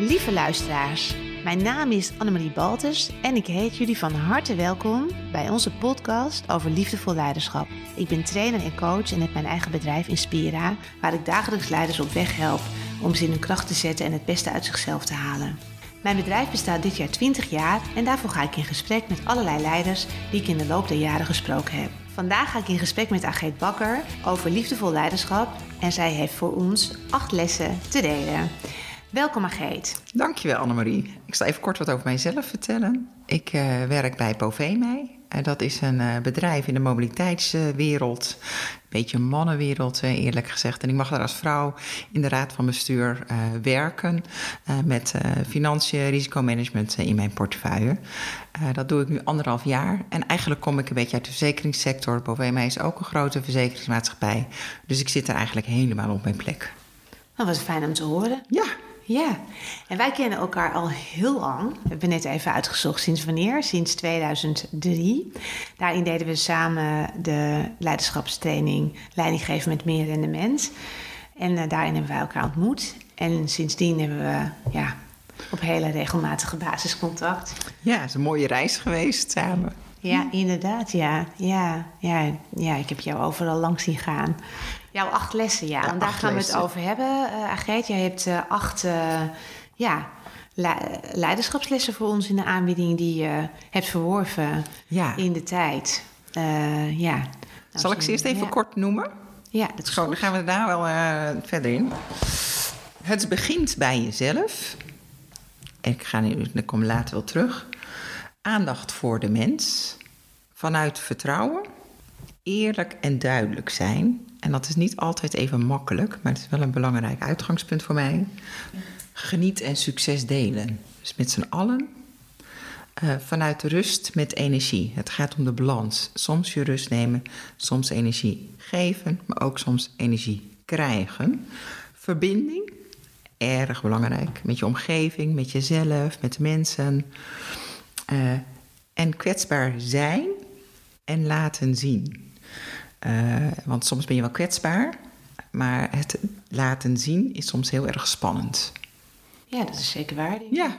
Lieve luisteraars, mijn naam is Annemarie Baltus en ik heet jullie van harte welkom bij onze podcast over liefdevol leiderschap. Ik ben trainer en coach en heb mijn eigen bedrijf Inspira, waar ik dagelijks leiders op weg help om ze in hun kracht te zetten en het beste uit zichzelf te halen. Mijn bedrijf bestaat dit jaar 20 jaar en daarvoor ga ik in gesprek met allerlei leiders die ik in de loop der jaren gesproken heb. Vandaag ga ik in gesprek met Ageet Bakker over liefdevol leiderschap en zij heeft voor ons acht lessen te delen. Welkom Ageet. Dankjewel Annemarie. Ik zal even kort wat over mijzelf vertellen. Ik uh, werk bij Povemei. En dat is een uh, bedrijf in de mobiliteitswereld. Een beetje een mannenwereld, uh, eerlijk gezegd. En ik mag daar als vrouw in de raad van bestuur werken. met financiën, risicomanagement in mijn portefeuille. dat doe ik nu anderhalf jaar. En eigenlijk kom ik een beetje uit de verzekeringssector. Povemei is ook een grote verzekeringsmaatschappij. Dus ik zit er eigenlijk helemaal op mijn plek. Dat was fijn om te horen. Ja, ja, en wij kennen elkaar al heel lang. We hebben net even uitgezocht sinds wanneer, sinds 2003. Daarin deden we samen de leiderschapstraining Leidinggeven met meer in de mens. En uh, daarin hebben wij elkaar ontmoet. En sindsdien hebben we ja, op hele regelmatige basis contact. Ja, het is een mooie reis geweest samen. Ja, inderdaad, ja. Ja, ja, ja ik heb jou overal langs zien gaan. Jouw acht lessen, ja. ja en daar gaan lessen. we het over hebben. Uh, Agreet, jij hebt uh, acht uh, ja, leiderschapslessen voor ons in de aanbieding... die je hebt verworven ja. in de tijd. ja. Nou, Zal ik ze eerst even ja. kort noemen? Ja, dat is Zo, Dan gaan we daar wel verder in. Het begint bij jezelf. Ik ga nu, ik kom later wel terug. Aandacht voor de mens. Vanuit vertrouwen. Eerlijk en duidelijk zijn. En dat is niet altijd even makkelijk, maar het is wel een belangrijk uitgangspunt voor mij. Geniet en succes delen. Dus met z'n allen. Uh, vanuit rust met energie. Het gaat om de balans. Soms je rust nemen, soms energie geven, maar ook soms energie krijgen. Verbinding, erg belangrijk. Met je omgeving, met jezelf, met de mensen. Uh, en kwetsbaar zijn en laten zien. Uh, want soms ben je wel kwetsbaar, maar het laten zien is soms heel erg spannend. Ja, dat is zeker waar. Ja,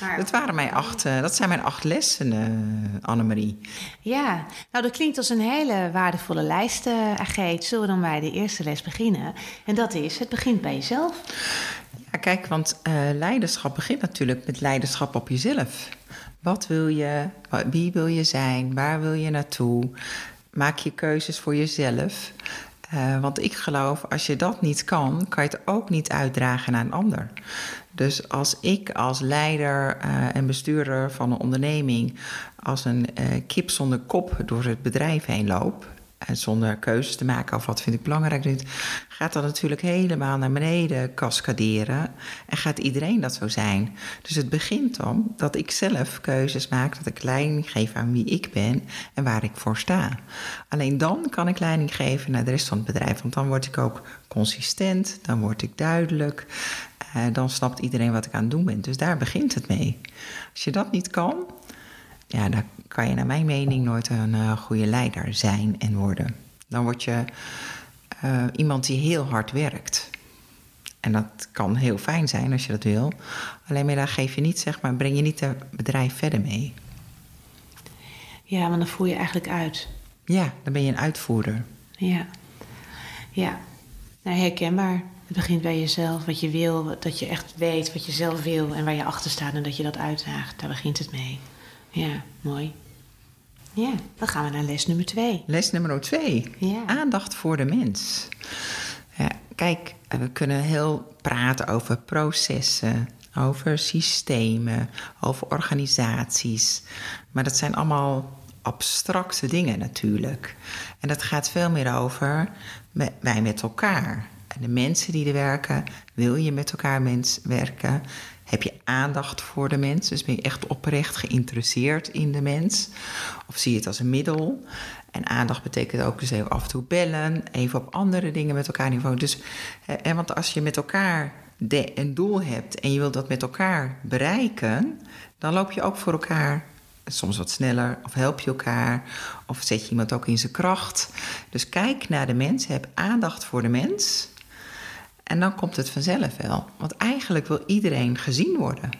maar... dat, waren mijn acht, uh, dat zijn mijn acht lessen, uh, Annemarie. Ja, nou dat klinkt als een hele waardevolle lijst, Ageet. Zullen we dan bij de eerste les beginnen? En dat is, het begint bij jezelf. Ja, kijk, want leiderschap begint natuurlijk met leiderschap op jezelf. Wat wil je, wie wil je zijn, waar wil je naartoe? Maak je keuzes voor jezelf. Uh, want ik geloof, als je dat niet kan, kan je het ook niet uitdragen naar een ander. Dus als ik als leider uh, en bestuurder van een onderneming als een uh, kip zonder kop door het bedrijf heen loop, zonder keuzes te maken of wat vind ik belangrijk, gaat dat natuurlijk helemaal naar beneden cascaderen. En gaat iedereen dat zo zijn. Dus het begint dan dat ik zelf keuzes maak, dat ik leiding geef aan wie ik ben en waar ik voor sta. Alleen dan kan ik leiding geven naar de rest van het bedrijf, want dan word ik ook consistent, dan word ik duidelijk. Uh, dan snapt iedereen wat ik aan het doen ben. Dus daar begint het mee. Als je dat niet kan, ja, dan kan je naar mijn mening nooit een uh, goede leider zijn en worden. Dan word je uh, iemand die heel hard werkt. En dat kan heel fijn zijn als je dat wil. Alleen maar daar geef je niet, zeg maar, breng je niet het bedrijf verder mee. Ja, maar dan voer je eigenlijk uit. Ja, dan ben je een uitvoerder. Ja, ja. Nou, herkenbaar. Het begint bij jezelf, wat je wil, dat je echt weet wat je zelf wil en waar je achter staat en dat je dat uitdraagt. Daar begint het mee. Ja, mooi. Ja, dan gaan we naar les nummer twee. Les nummer twee. Ja. Aandacht voor de mens. Ja, kijk, we kunnen heel praten over processen, over systemen, over organisaties. Maar dat zijn allemaal abstracte dingen natuurlijk. En dat gaat veel meer over wij met elkaar. En de mensen die er werken, wil je met elkaar mens werken? Heb je aandacht voor de mens? Dus ben je echt oprecht geïnteresseerd in de mens? Of zie je het als een middel? En aandacht betekent ook dus even af en toe bellen, even op andere dingen met elkaar niveau. Dus, hè, want als je met elkaar een doel hebt en je wilt dat met elkaar bereiken, dan loop je ook voor elkaar soms wat sneller, of help je elkaar, of zet je iemand ook in zijn kracht. Dus kijk naar de mens, heb aandacht voor de mens. En dan komt het vanzelf wel. Want eigenlijk wil iedereen gezien worden.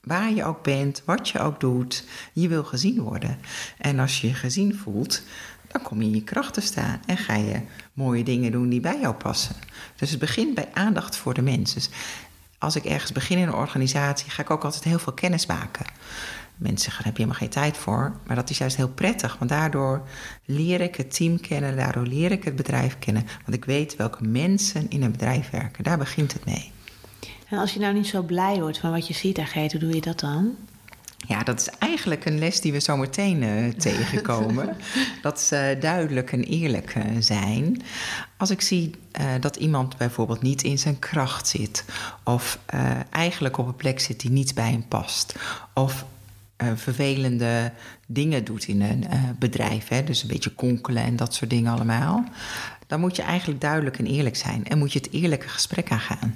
Waar je ook bent, wat je ook doet, je wil gezien worden. En als je je gezien voelt, dan kom je in je kracht te staan en ga je mooie dingen doen die bij jou passen. Dus het begint bij aandacht voor de mens. Dus als ik ergens begin in een organisatie, ga ik ook altijd heel veel kennis maken. Mensen zeggen, daar heb je helemaal geen tijd voor. Maar dat is juist heel prettig, want daardoor leer ik het team kennen, daardoor leer ik het bedrijf kennen. Want ik weet welke mensen in een bedrijf werken. Daar begint het mee. En als je nou niet zo blij wordt van wat je ziet, Agate, hoe doe je dat dan? Ja, dat is eigenlijk een les die we zo meteen uh, tegenkomen. dat uh, duidelijk en eerlijk uh, zijn. Als ik zie dat iemand bijvoorbeeld niet in zijn kracht zit, of eigenlijk op een plek zit die niet bij hem past, of vervelende dingen doet in een bedrijf, hè, dus een beetje konkelen en dat soort dingen allemaal, dan moet je eigenlijk duidelijk en eerlijk zijn en moet je het eerlijke gesprek aangaan.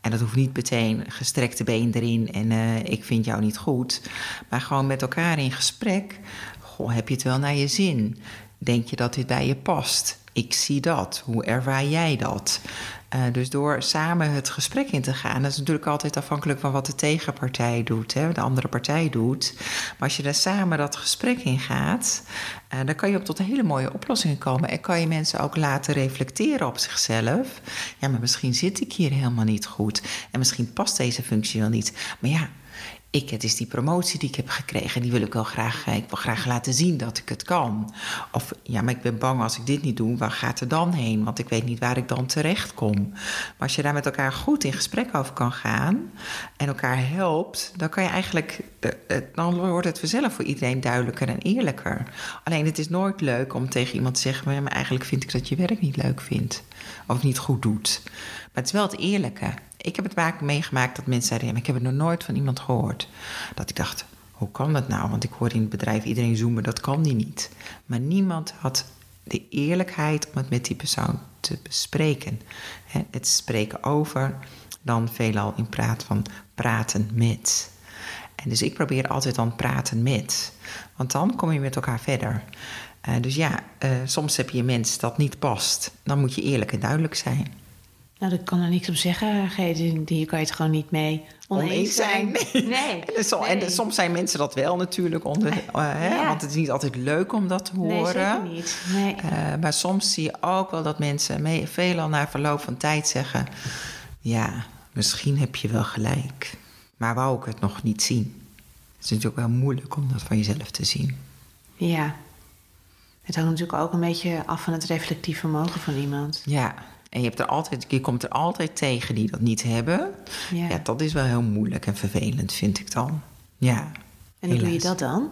En dat hoeft niet meteen gestrekte been erin en uh, ik vind jou niet goed. Maar gewoon met elkaar in gesprek. Goh, heb je het wel naar je zin? Denk je dat dit bij je past? Ik zie dat. Hoe ervaar jij dat? Uh, dus door samen het gesprek in te gaan, dat is natuurlijk altijd afhankelijk van wat de tegenpartij doet, hè, de andere partij doet. Maar als je daar samen dat gesprek in gaat, uh, dan kan je op tot hele mooie oplossingen komen. En kan je mensen ook laten reflecteren op zichzelf. Ja, maar misschien zit ik hier helemaal niet goed. En misschien past deze functie wel niet. Maar ja, ik, het is die promotie die ik heb gekregen, die wil ik wel graag, ik wil graag laten zien dat ik het kan. Of ja, maar ik ben bang als ik dit niet doe, waar gaat het dan heen? Want ik weet niet waar ik dan terecht kom. Maar als je daar met elkaar goed in gesprek over kan gaan en elkaar helpt, dan kan je eigenlijk, dan wordt het vanzelf voor iedereen duidelijker en eerlijker. Alleen het is nooit leuk om tegen iemand te zeggen, maar eigenlijk vind ik dat je werk niet leuk vindt of niet goed doet. Maar het is wel het eerlijke. Ik heb het vaak meegemaakt dat mensen zeiden: Ik heb het nog nooit van iemand gehoord. Dat ik dacht: Hoe kan dat nou? Want ik hoor in het bedrijf iedereen zoomen, dat kan die niet. Maar niemand had de eerlijkheid om het met die persoon te bespreken. Het spreken over, dan veelal in praat van praten met. En dus ik probeer altijd dan praten met. Want dan kom je met elkaar verder. Uh, dus ja, uh, soms heb je een mens dat niet past. Dan moet je eerlijk en duidelijk zijn. Nou, daar kan er niks op zeggen. Die kan je het gewoon niet mee oneens zijn. Nee. nee. En, nee. en, soms zijn mensen dat wel natuurlijk. Onder, uh, hè, want het is niet altijd leuk om dat te horen. Nee, zeker niet. Nee. Uh, maar soms zie je ook wel dat mensen mee, veelal na verloop van tijd zeggen... ja, misschien heb je wel gelijk. Maar wou ik het nog niet zien. Het is natuurlijk wel moeilijk om dat van jezelf te zien. Ja. Het hangt natuurlijk ook een beetje af van het reflectief vermogen van iemand. Ja, en je, hebt er altijd, je komt er altijd tegen die dat niet hebben. Ja. ja dat is wel heel moeilijk en vervelend, vind ik dan. Ja. En hoe doe je dat dan?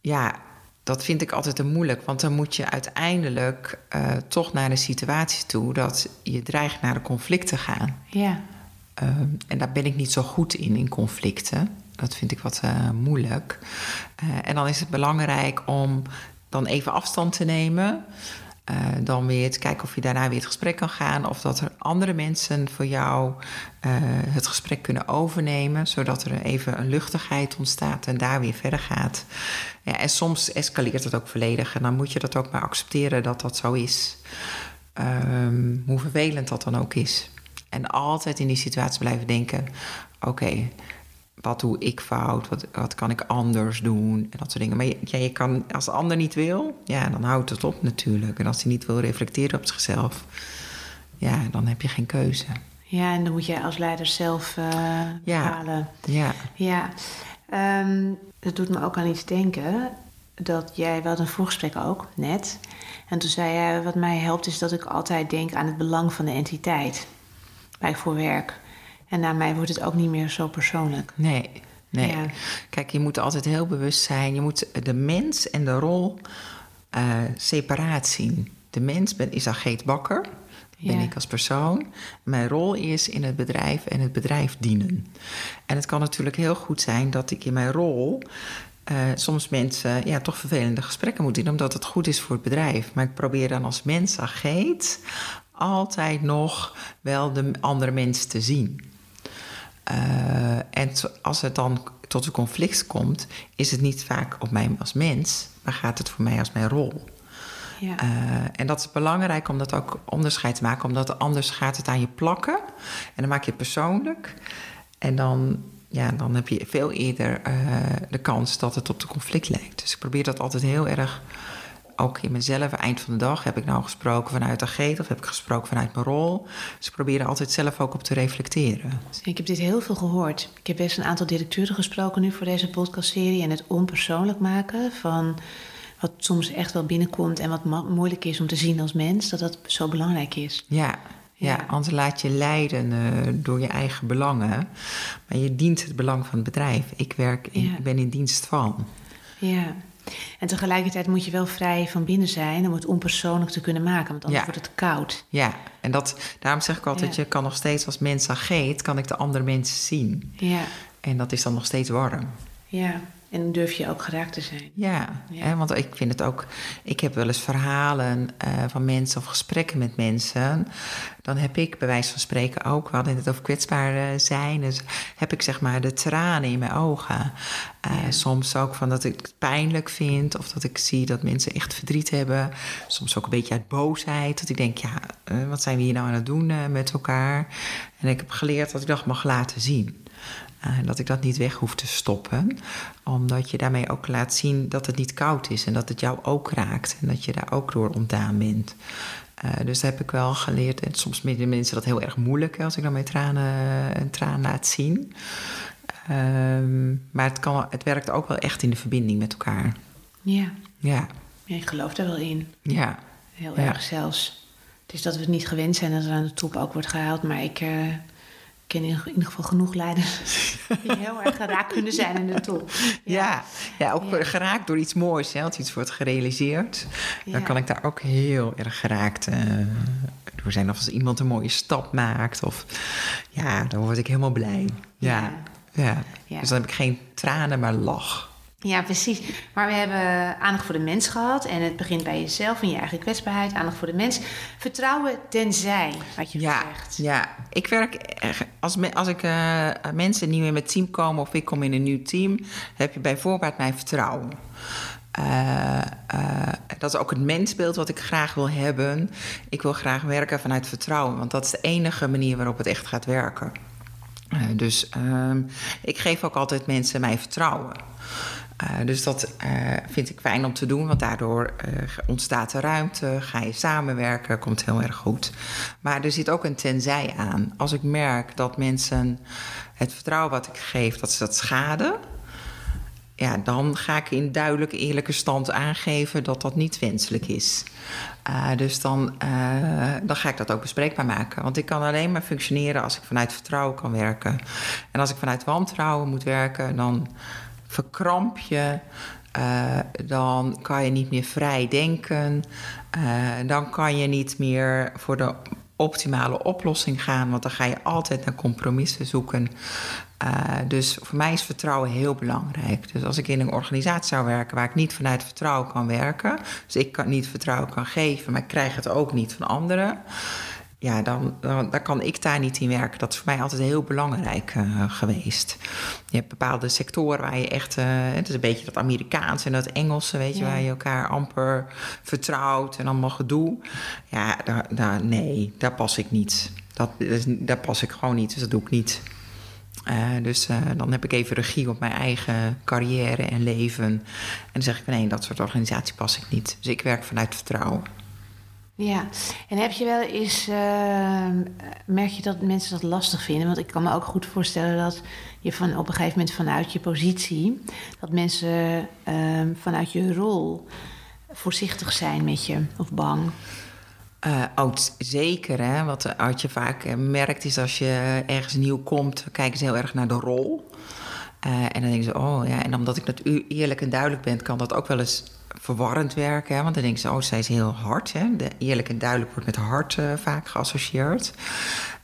Ja, dat vind ik altijd te moeilijk. Want dan moet je uiteindelijk uh, toch naar de situatie toe dat je dreigt naar de conflicten gaan. Ja. Uh, en daar ben ik niet zo goed in, in conflicten. Dat vind ik wat uh, moeilijk. en dan is het belangrijk om dan even afstand te nemen. Uh, dan weer te kijken of je daarna weer het gesprek kan gaan. Of dat er andere mensen voor jou uh, het gesprek kunnen overnemen. Zodat er even een luchtigheid ontstaat en daar weer verder gaat. Ja, en soms escaleert het ook volledig. En dan moet je dat ook maar accepteren dat dat zo is. Um, hoe vervelend dat dan ook is. En altijd in die situatie blijven denken: oké, wat doe ik fout? Wat, wat kan ik anders doen? En dat soort dingen. Maar je, ja, je kan, als de ander niet wil, ja, dan houdt het op natuurlijk. En als hij niet wil reflecteren op zichzelf, ja, dan heb je geen keuze. Ja, en dan moet je als leider zelf uh, ja. bepalen. Ja. Ja. Um, dat doet me ook aan iets denken. Dat jij, wel een voorgesprek ook, net. En toen zei jij, wat mij helpt is dat ik altijd denk aan het belang van de entiteit. Bij voor werk. En naar mij wordt het ook niet meer zo persoonlijk. Nee, nee. Ja. Kijk, je moet altijd heel bewust zijn. Je moet de mens en de rol uh, separaat zien. De mens ben, is Ageet Bakker. ben ja. ik als persoon. Mijn rol is in het bedrijf en het bedrijf dienen. En het kan natuurlijk heel goed zijn dat ik in mijn rol uh, soms mensen ja, toch vervelende gesprekken moet doen, omdat het goed is voor het bedrijf. Maar ik probeer dan als mens Ageet altijd nog wel de andere mens te zien. Uh, en als het dan tot een conflict komt, is het niet vaak op mij als mens, maar gaat het voor mij als mijn rol. Ja. Eh, en dat is belangrijk om dat ook onderscheid te maken, omdat anders gaat het aan je plakken. En dan maak je het persoonlijk. En dan, ja, dan heb je veel eerder eh, de kans dat het op de conflict lijkt. Dus ik probeer dat altijd heel erg, ook in mezelf, eind van de dag, heb ik nou gesproken vanuit de geet of heb ik gesproken vanuit mijn rol. Dus ik probeer er altijd zelf ook op te reflecteren. Ik heb dit heel veel gehoord. Ik heb best een aantal directeuren gesproken nu voor deze podcastserie. En het onpersoonlijk maken van wat soms echt wel binnenkomt en wat mo- moeilijk is om te zien als mens, dat dat zo belangrijk is. Ja, ja, anders laat je leiden eh, door je eigen belangen. Maar je dient het belang van het bedrijf. Ik werk in, Ja. ik ben in dienst van. Ja. En tegelijkertijd moet je wel vrij van binnen zijn om het onpersoonlijk te kunnen maken, want anders Ja. wordt het koud. Ja, en dat, daarom zeg ik altijd, Ja. je kan nog steeds als mens ageet, kan ik de andere mensen zien. Ja, En dat is dan nog steeds warm. ja. En durf je ook geraakt te zijn. Ja, Ja. Hè, want ik vind het ook. Ik heb wel eens verhalen eh, van mensen of gesprekken met mensen. Dan heb ik bij wijze van spreken ook, we hadden het over kwetsbaar eh, zijn. Dus heb ik zeg maar de tranen in mijn ogen. Eh, Ja. Soms ook van dat ik het pijnlijk vind. Of dat ik zie dat mensen echt verdriet hebben. Soms ook een beetje uit boosheid. Dat ik denk, ja, wat zijn we hier nou aan het doen met elkaar? En ik heb geleerd dat ik dat mag laten zien. Eh, dat ik dat niet weg hoef te stoppen. Omdat je daarmee ook laat zien dat het niet koud is. En dat het jou ook raakt. En dat je daar ook door ontdaan bent. Eh, dus dat heb ik wel geleerd. En soms vinden mensen dat heel erg moeilijk. Als ik dan mijn tranen een traan laat zien. Ehm, maar het, kan, het werkt ook wel echt in de verbinding met elkaar. Ja. Ja, ja, ik geloof daar wel in. ja, Heel Ja. erg zelfs. Het is dat we het niet gewend zijn dat er aan de top ook wordt gehaald. Maar ik eh, ken in ieder geval genoeg leiders die heel erg geraakt kunnen zijn in de top. ja. ja, ook Ja. geraakt door iets moois. Hè, als iets wordt gerealiseerd. Dan kan ik daar ook heel erg geraakt eh, door zijn. Of als iemand een mooie stap maakt. Of ja, dan word ik helemaal blij. Ja, ja. Ja. Dus dan heb ik geen tranen, maar lach. Ja, precies. Maar we hebben aandacht voor de mens gehad. En het begint bij jezelf en je eigen kwetsbaarheid. Aandacht voor de mens. Vertrouwen tenzij, had je Ja, gezegd. ja, ik werk als, me- als ik eh, mensen nieuw in mijn team komen of ik kom in een nieuw team, heb je bij voorbaat mijn vertrouwen. Eh, eh, dat is ook het mensbeeld wat ik graag wil hebben. Ik wil graag werken vanuit vertrouwen, want dat is de enige manier waarop het echt gaat werken. Dus ehm, ik geef ook altijd mensen mijn vertrouwen. Eh, dus dat eh, vind ik fijn om te doen, want daardoor eh, ontstaat er ruimte, ga je samenwerken, komt heel erg goed. Maar er zit ook een tenzij aan. Als ik merk dat mensen het vertrouwen wat ik geef, dat ze dat schaden, ja, dan ga ik in duidelijke, eerlijke stand aangeven dat dat niet wenselijk is. Dus dan, dan ga ik dat ook bespreekbaar maken. Want ik kan alleen maar functioneren als ik vanuit vertrouwen kan werken. En als ik vanuit wantrouwen moet werken, dan verkramp je. Uh, dan kan je niet meer vrij denken. dan kan je niet meer voor de optimale oplossing gaan, want dan ga je altijd naar compromissen zoeken. Uh, dus voor mij is vertrouwen heel belangrijk. Dus als ik in een organisatie zou werken waar ik niet vanuit vertrouwen kan werken, dus ik kan niet vertrouwen kan geven, maar ik krijg het ook niet van anderen. Ja, dan, dan, dan kan ik daar niet in werken. Dat is voor mij altijd heel belangrijk uh, geweest. Je hebt bepaalde sectoren waar je echt... Uh, het is een beetje dat Amerikaanse en dat Engelse, weet je... Ja. waar je elkaar amper vertrouwt en allemaal gedoe. Ja, daar, daar, nee, daar pas ik niet. Dat, daar pas ik gewoon niet, dus dat doe ik niet. Uh, dus uh, dan heb ik even regie op mijn eigen carrière en leven. En dan zeg ik, nee, dat soort organisatie pas ik niet. Dus ik werk vanuit vertrouwen. Ja, en heb je wel eens, uh, merk je dat mensen dat lastig vinden? Want ik kan me ook goed voorstellen dat je van op een gegeven moment vanuit je positie, dat mensen uh, vanuit je rol voorzichtig zijn met je of bang. Uh, oh, zeker, hè. Wat, wat je vaak merkt is als je ergens nieuw komt, kijken ze heel erg naar de rol. Uh, en dan denken ze, oh ja, en omdat ik dat eerlijk en duidelijk ben, kan dat ook wel eens verwarrend werken. Hè? Want dan denken ze, oh, zij is heel hard. Hè? De eerlijk en duidelijk wordt met hard uh, vaak geassocieerd.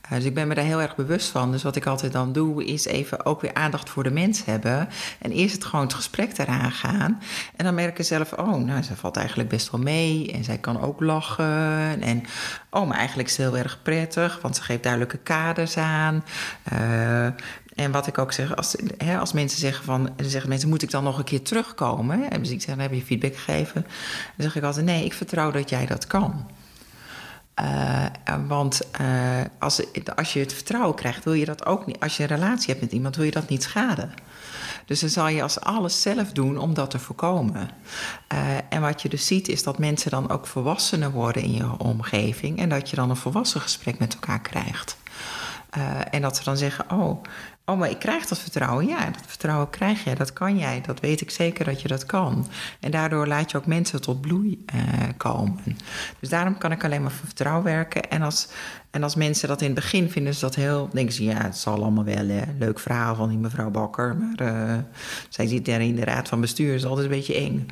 Uh, dus ik ben me daar heel erg bewust van. Dus wat ik altijd dan doe, is even ook weer aandacht voor de mens hebben. En eerst het gewoon het gesprek eraan gaan. En dan merken ze zelf, oh, nou, ze valt eigenlijk best wel mee. En zij kan ook lachen. En oh, maar eigenlijk is het heel erg prettig, want ze geeft duidelijke kaders aan. Uh, En wat ik ook zeg, als, hè, als mensen zeggen van, zeggen mensen, moet ik dan nog een keer terugkomen? En dus ik zeg, dan heb je feedback gegeven. Dan zeg ik altijd, nee, ik vertrouw dat jij dat kan. Uh, want uh, als, als je het vertrouwen krijgt, wil je dat ook niet. Als je een relatie hebt met iemand, wil je dat niet schaden. Dus dan zal je als alles zelf doen om dat te voorkomen. Uh, en wat je dus ziet, is dat mensen dan ook volwassener worden in je omgeving. En dat je dan een volwassen gesprek met elkaar krijgt. en dat ze dan zeggen: Oh, Oh, maar ik krijg dat vertrouwen. Ja, dat vertrouwen krijg jij, dat kan jij. Dat weet ik zeker dat je dat kan. En daardoor laat je ook mensen tot bloei uh, komen. Dus daarom kan ik alleen maar voor vertrouwen werken. En als, en als mensen dat in het begin vinden, ze dat heel. denken ze, ja, het zal allemaal wel. Hè. Leuk verhaal van die mevrouw Bakker. Maar uh, zij zit daar in de raad van bestuur, is altijd een beetje eng.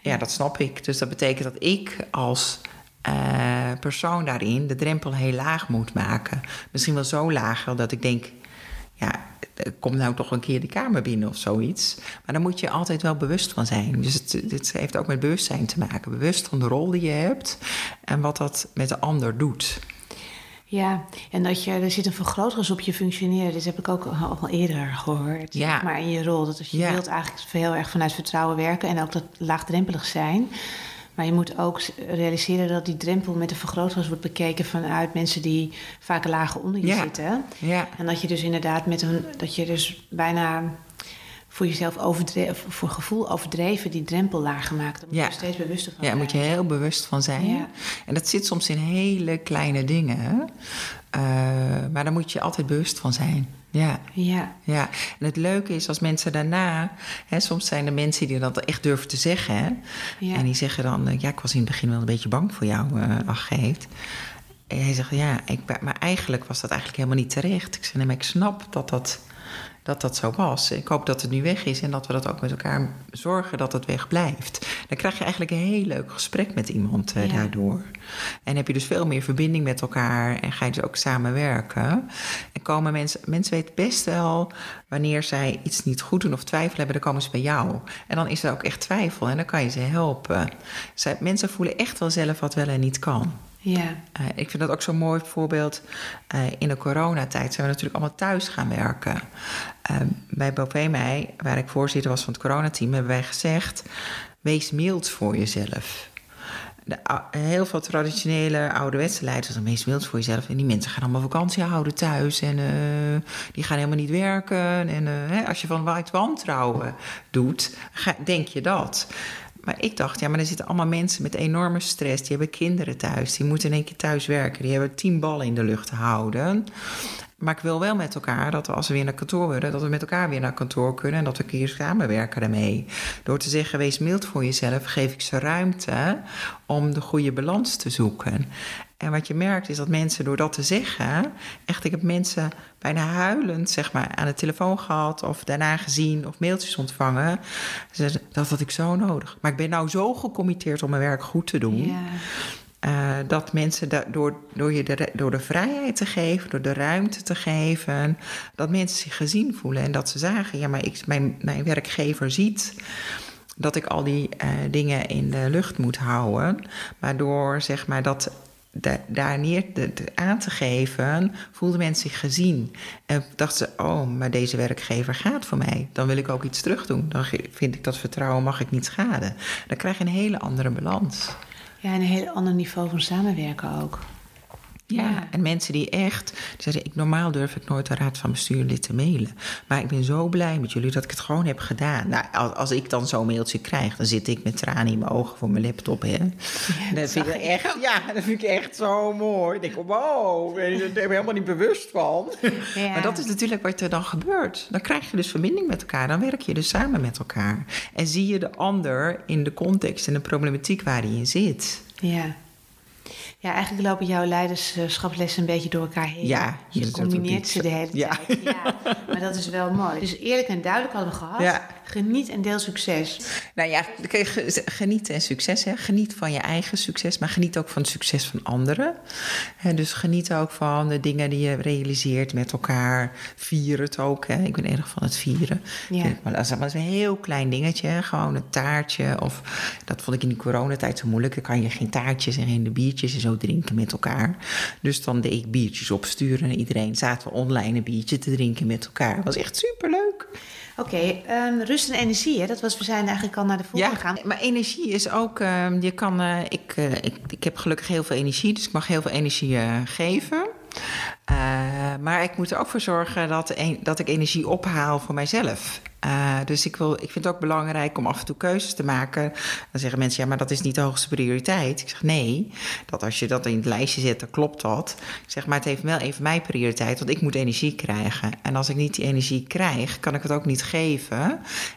Ja, dat snap ik. Dus dat betekent dat ik als uh, persoon daarin de drempel heel laag moet maken. Misschien wel zo laag dat ik denk ja, kom nou toch een keer de kamer binnen of zoiets. Maar daar moet je altijd wel bewust van zijn. Dus het, het, heeft ook met bewustzijn te maken. Bewust van de rol die je hebt en wat dat met de ander doet. Ja, en dat je, er zit een vergrootglas op je functioneren. Dit heb ik ook al eerder gehoord. Ja. Maar in je rol, dat als je wilt eigenlijk heel erg vanuit vertrouwen werken... en ook dat laagdrempelig zijn... Maar je moet ook realiseren dat die drempel met de vergrootglas wordt bekeken vanuit mensen die vaak lager onder je zitten. Ja. En dat je dus inderdaad met een, dat je dus bijna voor jezelf overdreven, voor gevoel overdreven die drempel lager maakt. Daar moet je steeds bewuster van Ja, daar moet je heel bewust van zijn. Ja. En dat zit soms in hele kleine dingen. Uh, maar daar moet je altijd bewust van zijn. Ja. ja. ja. En het leuke is als mensen daarna, hè, soms zijn er mensen die dat echt durven te zeggen. Hè, ja. En die zeggen dan, eh, ja, ik was in het begin wel een beetje bang voor jou, uh. En hij zegt, ja, ik, maar eigenlijk was dat eigenlijk helemaal niet terecht. Ik zeg, nee, maar ik snap dat dat dat dat zo was. Ik hoop dat het nu weg is en dat we dat ook met elkaar zorgen dat het weg blijft. Dan krijg je eigenlijk een heel leuk gesprek met iemand uh, daardoor. En heb je dus veel meer verbinding met elkaar en ga je dus ook samenwerken. En komen mensen, mensen weten best wel wanneer zij iets niet goed doen of twijfel hebben, dan komen ze bij jou. En dan is er ook echt twijfel en dan kan je ze helpen. Zij, mensen voelen echt wel zelf wat wel en niet kan. Ja. Uh, ik vind dat ook zo'n mooi voorbeeld. Uh, in de coronatijd zijn we natuurlijk allemaal thuis gaan werken. Uh, bij Bovee waar ik voorzitter was van het coronateam, hebben wij gezegd: wees mild voor jezelf. Heel veel traditionele ouderwetse leiders zijn wees mild voor jezelf. En die mensen gaan allemaal vakantie houden thuis. En die gaan helemaal niet werken. En hè, als je van white wantrouwen doet, denk je dat. Maar ik dacht, ja, maar er zitten allemaal mensen met enorme stress. Die hebben kinderen thuis. Die moeten in één keer thuis werken. Die hebben tien ballen in de lucht te houden. Maar ik wil wel met elkaar dat we als we weer naar kantoor willen, dat we met elkaar weer naar kantoor kunnen en dat we een keer samenwerken daarmee. Door te zeggen, wees mild voor jezelf, geef ik ze ruimte om de goede balans te zoeken. En wat je merkt is dat mensen door dat te zeggen, echt, ik heb mensen bijna huilend zeg maar, aan de telefoon gehad of daarna gezien of mailtjes ontvangen. Dat had ik zo nodig. Maar ik ben nou zo gecommitteerd om mijn werk goed te doen. Ja. Uh, dat mensen da door, door, je de, door de vrijheid te geven, door de ruimte te geven, dat mensen zich gezien voelen en dat ze zagen: ja, maar ik, mijn, mijn werkgever ziet dat ik al die uh, dingen in de lucht moet houden. Maar door zeg maar dat daar neer aan te geven, voelden mensen zich gezien. En dachten ze, oh, maar deze werkgever gaat voor mij. Dan wil ik ook iets terug doen. Dan vind ik dat vertrouwen mag ik niet schaden. Dan krijg je een hele andere balans. Ja, een heel ander niveau van samenwerken ook. Ja, en mensen die echt, die zeggen, ik, normaal durf ik nooit de raad van bestuurlid te mailen. Maar ik ben zo blij met jullie dat ik het gewoon heb gedaan. Nou, als, als ik dan zo'n mailtje krijg, dan zit ik met tranen in mijn ogen voor mijn laptop. Hè. Ja, dat vind ik echt, ja, dat vind ik echt zo mooi. Ik denk, wow, daar ben je helemaal niet bewust van. Ja. Maar dat is natuurlijk wat er dan gebeurt. Dan krijg je dus verbinding met elkaar, dan werk je dus samen met elkaar. En zie je de ander in de context en de problematiek waar hij in zit. Ja. Ja, eigenlijk lopen jouw leiderschapslessen een beetje door elkaar heen. Ja, je combineert ze de hele tijd. Ja. maar dat is wel mooi. Dus eerlijk en duidelijk hadden we gehad. Ja. Geniet en deel succes. Nou ja, geniet en succes. Hè. Geniet van je eigen succes, maar geniet ook van het succes van anderen. dus geniet ook van de dingen die je realiseert met elkaar. Vier het ook. Hè. Ik ben erg van het vieren. Ja. Maar dat is een heel klein dingetje. Gewoon een taartje. Of dat vond ik in die coronatijd zo moeilijk. Dan kan je geen taartjes en geen biertjes en zo drinken met elkaar. Dus dan deed ik biertjes opsturen naar iedereen. Zaten we online een biertje te drinken met elkaar. Dat was echt superleuk. Oké, ehm, rust en energie, hè? Dat was, we zijn eigenlijk al naar de volgende Ja, gegaan. maar energie is ook... ehm, je kan, eh, ik, eh, ik, ik heb gelukkig heel veel energie, dus ik mag heel veel energie eh, geven. Maar ik moet er ook voor zorgen dat, dat ik energie ophaal voor mijzelf. Eh, dus ik, wil, ik vind het ook belangrijk om af en toe keuzes te maken. Dan zeggen mensen, ja, maar dat is niet de hoogste prioriteit. Ik zeg, nee, dat als je dat in het lijstje zet, dan klopt dat. Ik zeg, maar het heeft wel even mijn prioriteit, want ik moet energie krijgen. En als ik niet die energie krijg, kan ik het ook niet geven.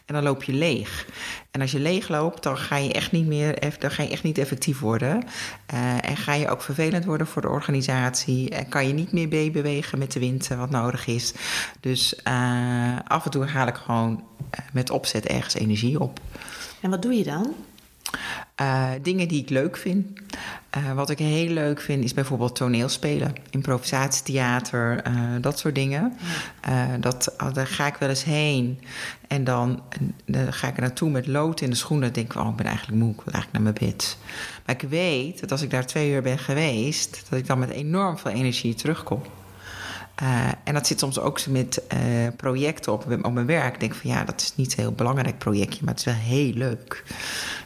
En dan loop je leeg. En als je leeg loopt, dan ga je echt niet meer, dan ga je echt niet effectief worden. Eh, en ga je ook vervelend worden voor de organisatie. En kan je niet meer meebewegen met de wind wat nodig is. Dus eh, af en toe haal ik gewoon eh, met opzet ergens energie op. En wat doe je dan? Eh, dingen die ik leuk vind. Eh, wat ik heel leuk vind is bijvoorbeeld toneelspelen, improvisatietheater, dat soort dingen. Dat, oh, daar ga ik wel eens heen en dan, dan ga ik er naartoe met lood in de schoenen. Dan denk ik, oh, ik ben eigenlijk moe, ik wil eigenlijk naar mijn bed. Maar ik weet dat als ik daar twee uur ben geweest, dat ik dan met enorm veel energie terugkom. Eh, en dat zit soms ook met eh, projecten op, op mijn werk. Ik denk van ja, dat is niet een heel belangrijk projectje, maar het is wel heel leuk.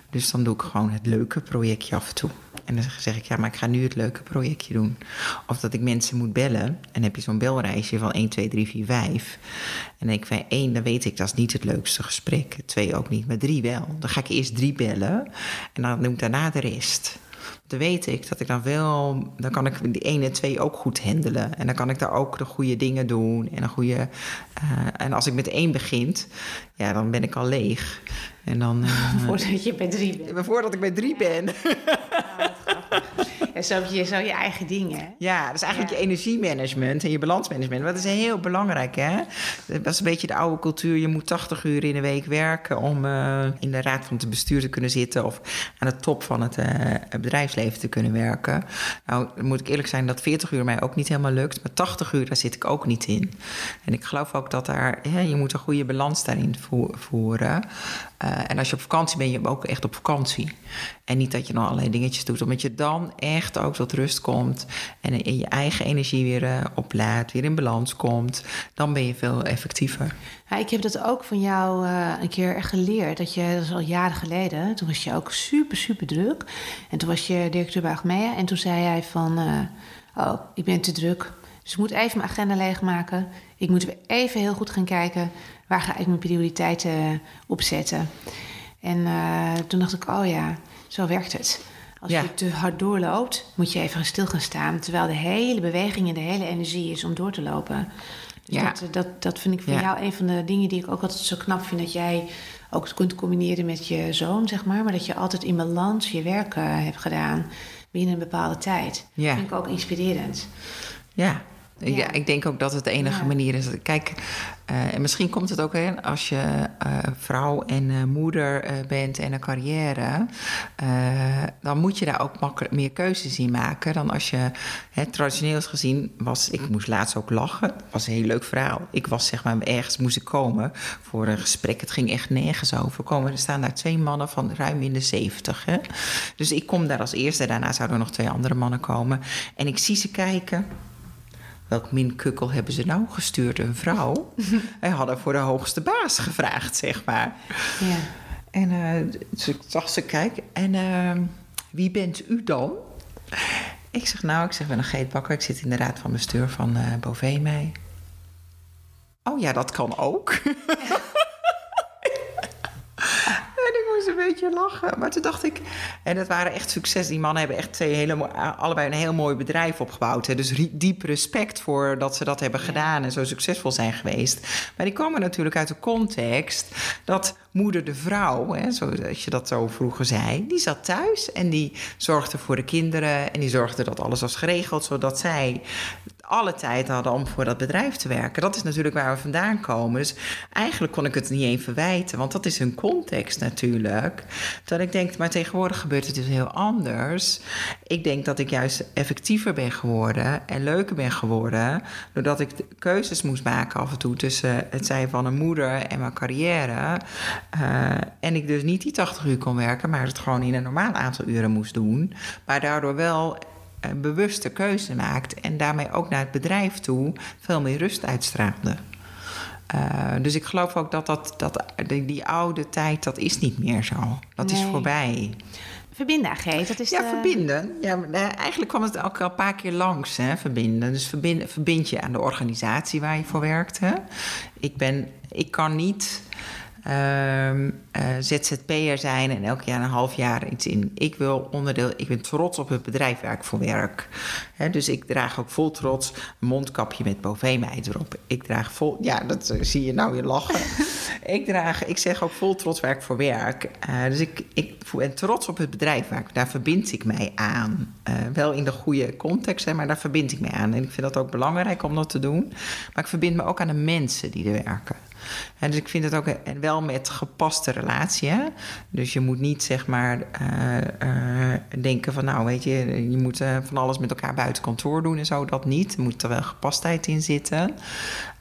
Dus dan doe ik gewoon het leuke projectje af en toe. En dan zeg ik, ja, maar ik ga nu het leuke projectje doen. Of dat ik mensen moet bellen. En heb je zo'n belreisje van 1, 2, 3, 4, 5. En ik van één, dan weet ik, dat is niet het leukste gesprek. Twee ook niet, maar drie wel. Dan ga ik eerst drie bellen. En dan doe ik daarna de rest. Dan weet ik dat ik dan wel, dan kan ik die ene en twee ook goed handelen. En dan kan ik daar ook de goede dingen doen. En, een goede, eh, en als ik met één begint, ja, dan ben ik al leeg. En dan. eh, Voordat je bij drie bent. Voordat ik bij drie ben. Ja, zo heb je zo je eigen dingen. Ja, dat is eigenlijk Ja. je energiemanagement en je balansmanagement. Dat is heel belangrijk, hè? Dat is een beetje de oude cultuur. Je moet 80 uur in de week werken om eh, in de raad van het bestuur te kunnen zitten... of aan de top van het eh, bedrijfsleven te kunnen werken. Nou, moet ik eerlijk zijn dat 40 uur mij ook niet helemaal lukt. Maar 80 uur, daar zit ik ook niet in. En ik geloof ook dat daar... je moet een goede balans daarin vo- voeren. Eh, en als je op vakantie bent, je ook echt op vakantie. En niet dat je dan allerlei dingetjes doet, omdat je dan echt ook tot rust komt en in je eigen energie weer eh, oplaadt, weer in balans komt. Dan ben je veel effectiever. Ik heb dat ook van jou eh, een keer geleerd. Dat je, dat is al jaren geleden, toen was je ook super, super druk. En toen was je directeur bij Achmea. En toen zei hij van, oh, ik ben te druk. Dus ik moet even mijn agenda leegmaken. Ik moet even heel goed gaan kijken... waar ga ik mijn prioriteiten eh, op zetten. En eh, toen dacht ik, oh ja, zo werkt het. Als Ja. je te hard doorloopt, moet je even stil gaan staan. Terwijl de hele beweging en de hele energie is om door te lopen. Dus Ja. dat, dat, dat vind ik Ja. jou een van de dingen die ik ook altijd zo knap vind. Dat jij ook kunt combineren met je zoon, zeg maar. Maar dat je altijd in balans je werk eh, hebt gedaan binnen een bepaalde tijd. Ja. Dat vind ik ook inspirerend. Ja. Ja. Ik denk ook dat het de enige manier is. Kijk, eh, en misschien komt het ook hè, als je eh, vrouw en eh, moeder bent en een carrière, dan moet je daar ook makkelijk meer keuzes in maken dan als je hè, traditioneel gezien was. Ik moest laatst ook lachen. Het was een heel leuk verhaal. Ik was zeg maar ergens moest ik komen voor een gesprek. Het ging echt nergens over. Komen er staan daar twee mannen van ruim in de zeventig. Dus ik kom daar als eerste. Daarna zouden er nog twee andere mannen komen. En ik zie ze kijken. Welk minkukkel hebben ze nou gestuurd? Een vrouw? Wij hadden voor de hoogste baas gevraagd, zeg maar. Ja. En eh, ze zag ze kijken. En eh, wie bent u dan? Ik zeg, nou, ik zeg, ik ben een geetbakker. Ik zit in de raad van bestuur van eh Bovee mij. Oh ja, dat kan ook. En ik moest een beetje lachen. Maar toen dacht ik... En dat waren echt succes. Die mannen hebben echt twee hele, mo- allebei een heel mooi bedrijf opgebouwd. Hè. Dus diep respect voor dat ze dat hebben gedaan... en zo succesvol zijn geweest. Maar die komen natuurlijk uit de context... dat moeder de vrouw, hè, zoals je dat zo vroeger zei... die zat thuis en die zorgde voor de kinderen... en die zorgde dat alles was geregeld... zodat zij alle tijd hadden om voor dat bedrijf te werken. Dat is natuurlijk waar we vandaan komen. Dus eigenlijk kon ik het niet eens verwijten, want dat is hun context natuurlijk. Dat ik denk, maar tegenwoordig gebeurt het dus heel anders. Ik denk dat ik juist effectiever ben geworden en leuker ben geworden, doordat ik keuzes moest maken af en toe tussen het zijn van een moeder en mijn carrière. Eh, en ik dus niet die 80 uur kon werken, maar het gewoon in een normaal aantal uren moest doen. Maar daardoor wel een bewuste keuze maakt en daarmee ook naar het bedrijf toe veel meer rust uitstraalde. Uh, dus ik geloof ook dat, dat, dat die, die, oude tijd, dat is niet meer zo. Dat nee. is voorbij. Verbinden, Geet, dat is Ja, de... verbinden. Ja, eigenlijk kwam het ook al een paar keer langs, hè, verbinden. Dus verbind, verbind je aan de organisatie waar je voor werkt. Hè. Ik, ben, ik kan niet uh, ZZP'er zijn en elk jaar een half jaar iets in. Ik wil onderdeel, ik ben trots op het bedrijf waar ik voor werk. dus ik draag ook vol trots een mondkapje met Bovee-meid erop. Ik draag vol, ja, dat uh, zie je nou weer lachen. ik draag, ik zeg ook vol trots waar ik voor werk. Uh, dus ik, ik ben trots op het bedrijf waar ik, daar verbind ik mij aan. Wel in de goede context, hè, maar daar verbind ik mij aan. En ik vind dat ook belangrijk om dat te doen. Maar ik verbind me ook aan de mensen die er werken. En dus ik vind het ook wel met gepaste Dus je moet niet zeg maar uh, uh, denken van nou weet je, je moet uh, van alles met elkaar buiten kantoor doen en zo. Dat niet. Er moet er wel gepastheid in zitten.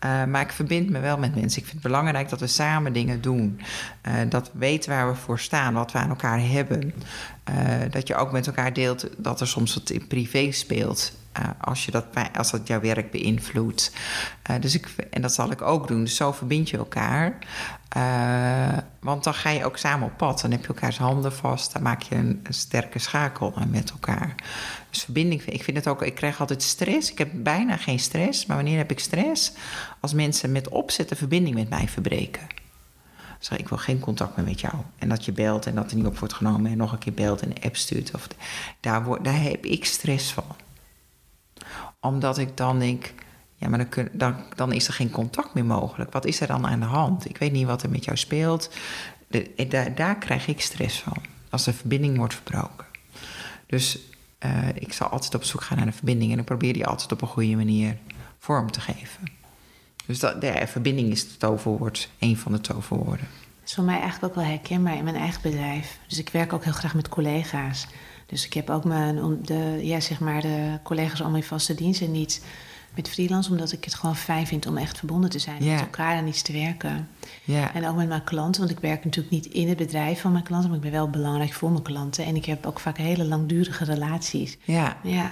maar ik verbind me wel met mensen. Ik vind het belangrijk dat we samen dingen doen. dat we weten waar we voor staan, wat we aan elkaar hebben. dat je ook met elkaar deelt dat er soms wat in privé speelt. Als, je dat, als dat jouw werk beïnvloedt. Dus ik, en dat zal ik ook doen. Dus zo verbind je elkaar. Uh, want dan ga je ook samen op pad. Dan heb je elkaars handen vast. Dan maak je een, sterke schakel met elkaar. Dus verbinding, ik vind het ook... Ik krijg altijd stress. Ik heb bijna geen stress. Maar wanneer heb ik stress? Als mensen met opzet de verbinding met mij verbreken. Zeg, ik wil geen contact meer met jou. En dat je belt en dat er niet op wordt genomen... en nog een keer belt en een app stuurt. Of, daar, daar heb ik stress van omdat ik dan denk, ja, maar dan, dan, dan is er geen contact meer mogelijk. Wat is er dan aan de hand? Ik weet niet wat er met jou speelt. De, daar, daar krijg ik stress van. Als de verbinding wordt verbroken. Dus uh, ik zal altijd op zoek gaan naar een verbinding. En ik probeer die altijd op een goede manier vorm te geven. Dus dat, de verbinding is het toverwoord, een van de toverwoorden. Dat is voor mij eigenlijk ook wel herkenbaar in mijn eigen bedrijf. Dus ik werk ook heel graag met collega's. Dus ik heb ook mijn, de, ja, zeg maar de collega's allemaal in vaste dienst en niet met freelance, omdat ik het gewoon fijn vind om echt verbonden te zijn, met elkaar en iets te werken. Ja. En ook met mijn klanten, want ik werk natuurlijk niet in het bedrijf van mijn klanten, maar ik ben wel belangrijk voor mijn klanten. En ik heb ook vaak hele langdurige relaties. Ja. ja.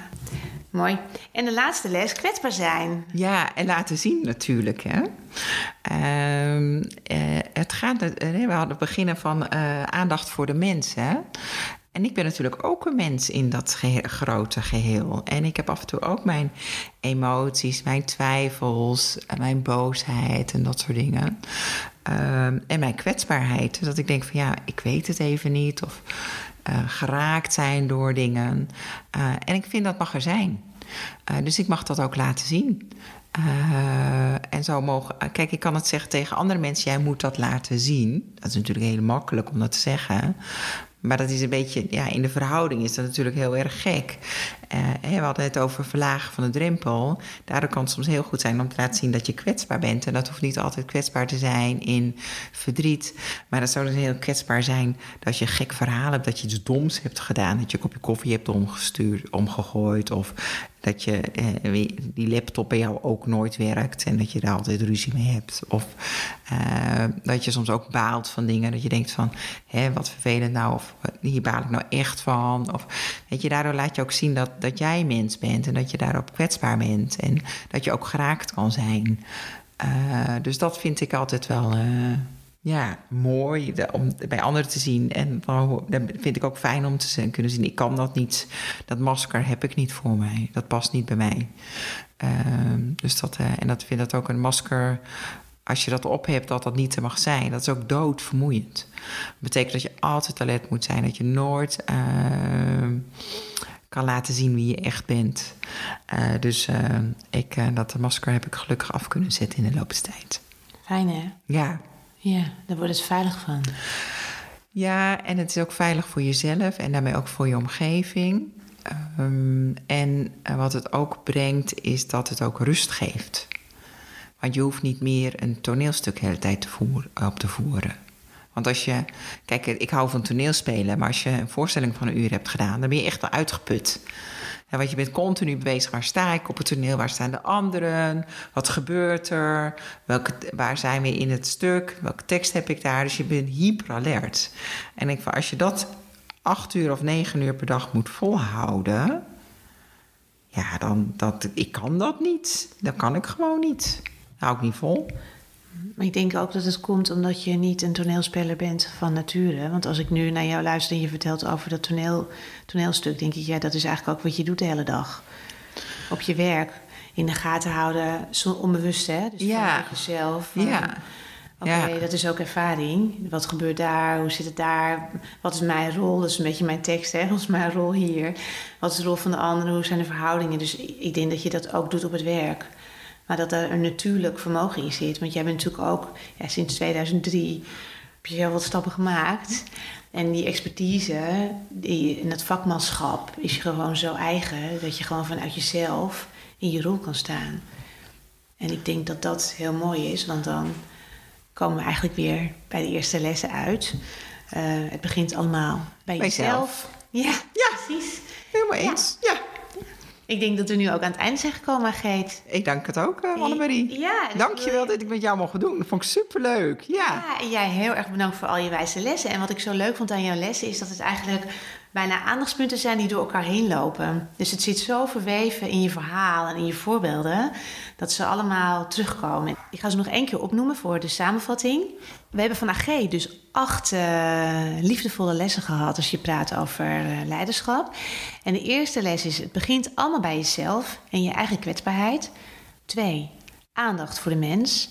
Mooi. En de laatste les, kwetsbaar zijn. Ja, en laten zien natuurlijk. Hè? Uh, uh, het gaat, uh, we hadden beginnen van uh, aandacht voor de mens. En ik ben natuurlijk ook een mens in dat grote geheel. En ik heb af en toe ook mijn emoties, mijn twijfels, mijn boosheid en dat soort dingen. Um, en mijn kwetsbaarheid. Dat ik denk van ja, ik weet het even niet. Of uh, geraakt zijn door dingen. Uh, en ik vind dat mag er zijn. Dus ik mag dat ook laten zien. En zo mogen. Kijk, ik kan het zeggen tegen andere mensen: jij moet dat laten zien. Dat is natuurlijk heel makkelijk om dat te zeggen. Maar dat is een beetje, ja, in de verhouding is dat natuurlijk heel erg gek. Uh, we hadden het over verlagen van de drempel. Daardoor kan het soms heel goed zijn om te laten zien dat je kwetsbaar bent. En dat hoeft niet altijd kwetsbaar te zijn in verdriet. Maar dat zou dus heel kwetsbaar zijn dat je gek verhaal hebt, dat je iets doms hebt gedaan. Dat je een kopje koffie hebt omgestuurd, omgegooid. Of dat je, eh, die laptop bij jou ook nooit werkt en dat je daar altijd ruzie mee hebt. Of uh, dat je soms ook baalt van dingen, dat je denkt van, hé, wat vervelend nou, of hier baal ik nou echt van. Of weet je, daardoor laat je ook zien dat, dat jij mens bent en dat je daarop kwetsbaar bent en dat je ook geraakt kan zijn. Uh, dus dat vind ik altijd wel ja, mooi de, om bij anderen te zien. En dan vind ik ook fijn om te kunnen zien. Ik kan dat niet. Dat masker heb ik niet voor mij. Dat past niet bij mij. Uh, dus dat, uh, en dat vind dat ook een masker. Als je dat op hebt, dat dat niet te mag zijn. Dat is ook doodvermoeiend. Dat betekent dat je altijd alert moet zijn. Dat je nooit uh, kan laten zien wie je echt bent. dus ik, dat masker heb ik gelukkig af kunnen zetten in de loop tijd. Fijn hè? Ja. Ja, daar wordt het veilig van. Ja, en het is ook veilig voor jezelf en daarmee ook voor je omgeving. Um, en wat het ook brengt, is dat het ook rust geeft. Want je hoeft niet meer een toneelstuk de hele tijd te op te voeren. Want als je, kijk, ik hou van toneelspelen, maar als je een voorstelling van een uur hebt gedaan, dan ben je echt wel uitgeput. Want je bent continu bezig. Waar sta ik op het toneel? Waar staan de anderen? Wat gebeurt er? Welke, waar zijn we in het stuk? Welke tekst heb ik daar? Dus je bent hyperalert. En ik, als je dat acht uur of negen uur per dag moet volhouden, ja, dan dat, ik kan dat niet. Dat kan ik gewoon niet. Hou ik niet vol. Maar ik denk ook dat het komt omdat je niet een toneelspeler bent van nature. Want als ik nu naar jou luister en je vertelt over dat toneel, toneelstuk, denk ik, ja, dat is eigenlijk ook wat je doet de hele dag. Op je werk, in de gaten houden, zo onbewust, hè? Dus Ja. van jezelf. van, Ja. Oké, Ja. dat is ook ervaring. Wat gebeurt daar? Hoe zit het daar? Wat is mijn rol? Dat is een beetje mijn tekst, hè? Wat is mijn rol hier? Wat is de rol van de anderen? Hoe zijn de verhoudingen? Dus ik denk dat je dat ook doet op het werk. Maar dat er een natuurlijk vermogen in zit. Want jij bent natuurlijk ook ja, sinds 2003 heb je heel wat stappen gemaakt. En die expertise die, en dat vakmanschap is je gewoon zo eigen dat je gewoon vanuit jezelf in je rol kan staan. En ik denk dat dat heel mooi is, want dan komen we eigenlijk weer bij de eerste lessen uit. Eh, het begint allemaal bij, Bij jezelf. Ja, Ja. precies. Helemaal Ja. eens. Ja. Ik denk dat we nu ook aan het einde zijn gekomen, Geet. Ik dank het ook, uh, Annemarie. Ja, dus Dank je wel wil dat ik met jou mocht doen. Dat vond ik superleuk. Ja. Ja, en jij heel erg bedankt voor al je wijze lessen. En wat ik zo leuk vond aan jouw lessen is dat het eigenlijk bijna aandachtspunten zijn die door elkaar heen lopen. Dus het zit zo verweven in je verhaal en in je voorbeelden dat ze allemaal terugkomen. Ik ga ze nog één keer opnoemen voor de samenvatting. We hebben van AG dus acht eh, liefdevolle lessen gehad als je praat over eh, leiderschap. En de eerste les is: het begint allemaal bij jezelf en je eigen kwetsbaarheid. Twee, aandacht voor de mens.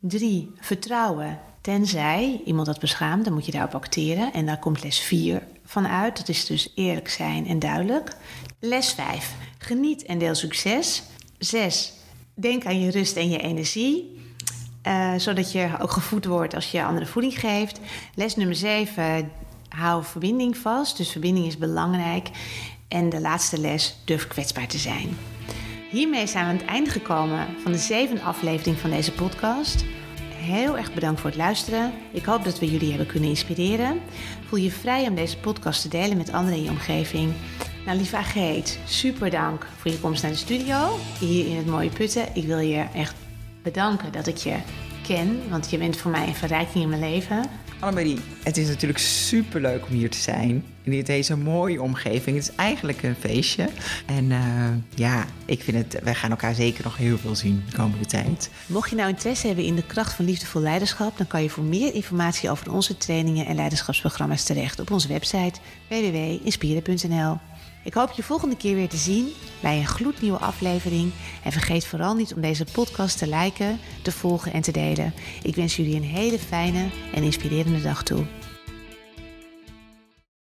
Drie, vertrouwen. Tenzij iemand dat beschaamt, dan moet je daarop acteren. En daar komt les 4 van uit. Dat is dus eerlijk zijn en duidelijk. Les 5, geniet en deel succes. 6, denk aan je rust en je energie. eh, zodat je ook gevoed wordt als je andere voeding geeft. Les nummer 7, hou verbinding vast. Dus verbinding is belangrijk. En de laatste les, durf kwetsbaar te zijn. Hiermee zijn we aan het einde gekomen van de zevende aflevering van deze podcast. Heel erg bedankt voor het luisteren. Ik hoop dat we jullie hebben kunnen inspireren. Voel je vrij om deze podcast te delen met anderen in je omgeving. Nou, lieve Ageet, super dank voor je komst naar de studio. Hier in het mooie Putten. Ik wil je echt bedanken dat ik je ken. Want je bent voor mij een verrijking in mijn leven. Annemarie, het is natuurlijk superleuk om hier te zijn. In deze mooie omgeving. Het is eigenlijk een feestje. En uh, ja, ik vind het, wij gaan elkaar zeker nog heel veel zien de komende tijd. Mocht je nou interesse hebben in de kracht van liefdevol leiderschap, dan kan je voor meer informatie over onze trainingen en leiderschapsprogramma's terecht op onze website www.inspire.nl. Ik hoop je volgende keer weer te zien bij een gloednieuwe aflevering. En vergeet vooral niet om deze podcast te liken, te volgen en te delen. Ik wens jullie een hele fijne en inspirerende dag toe.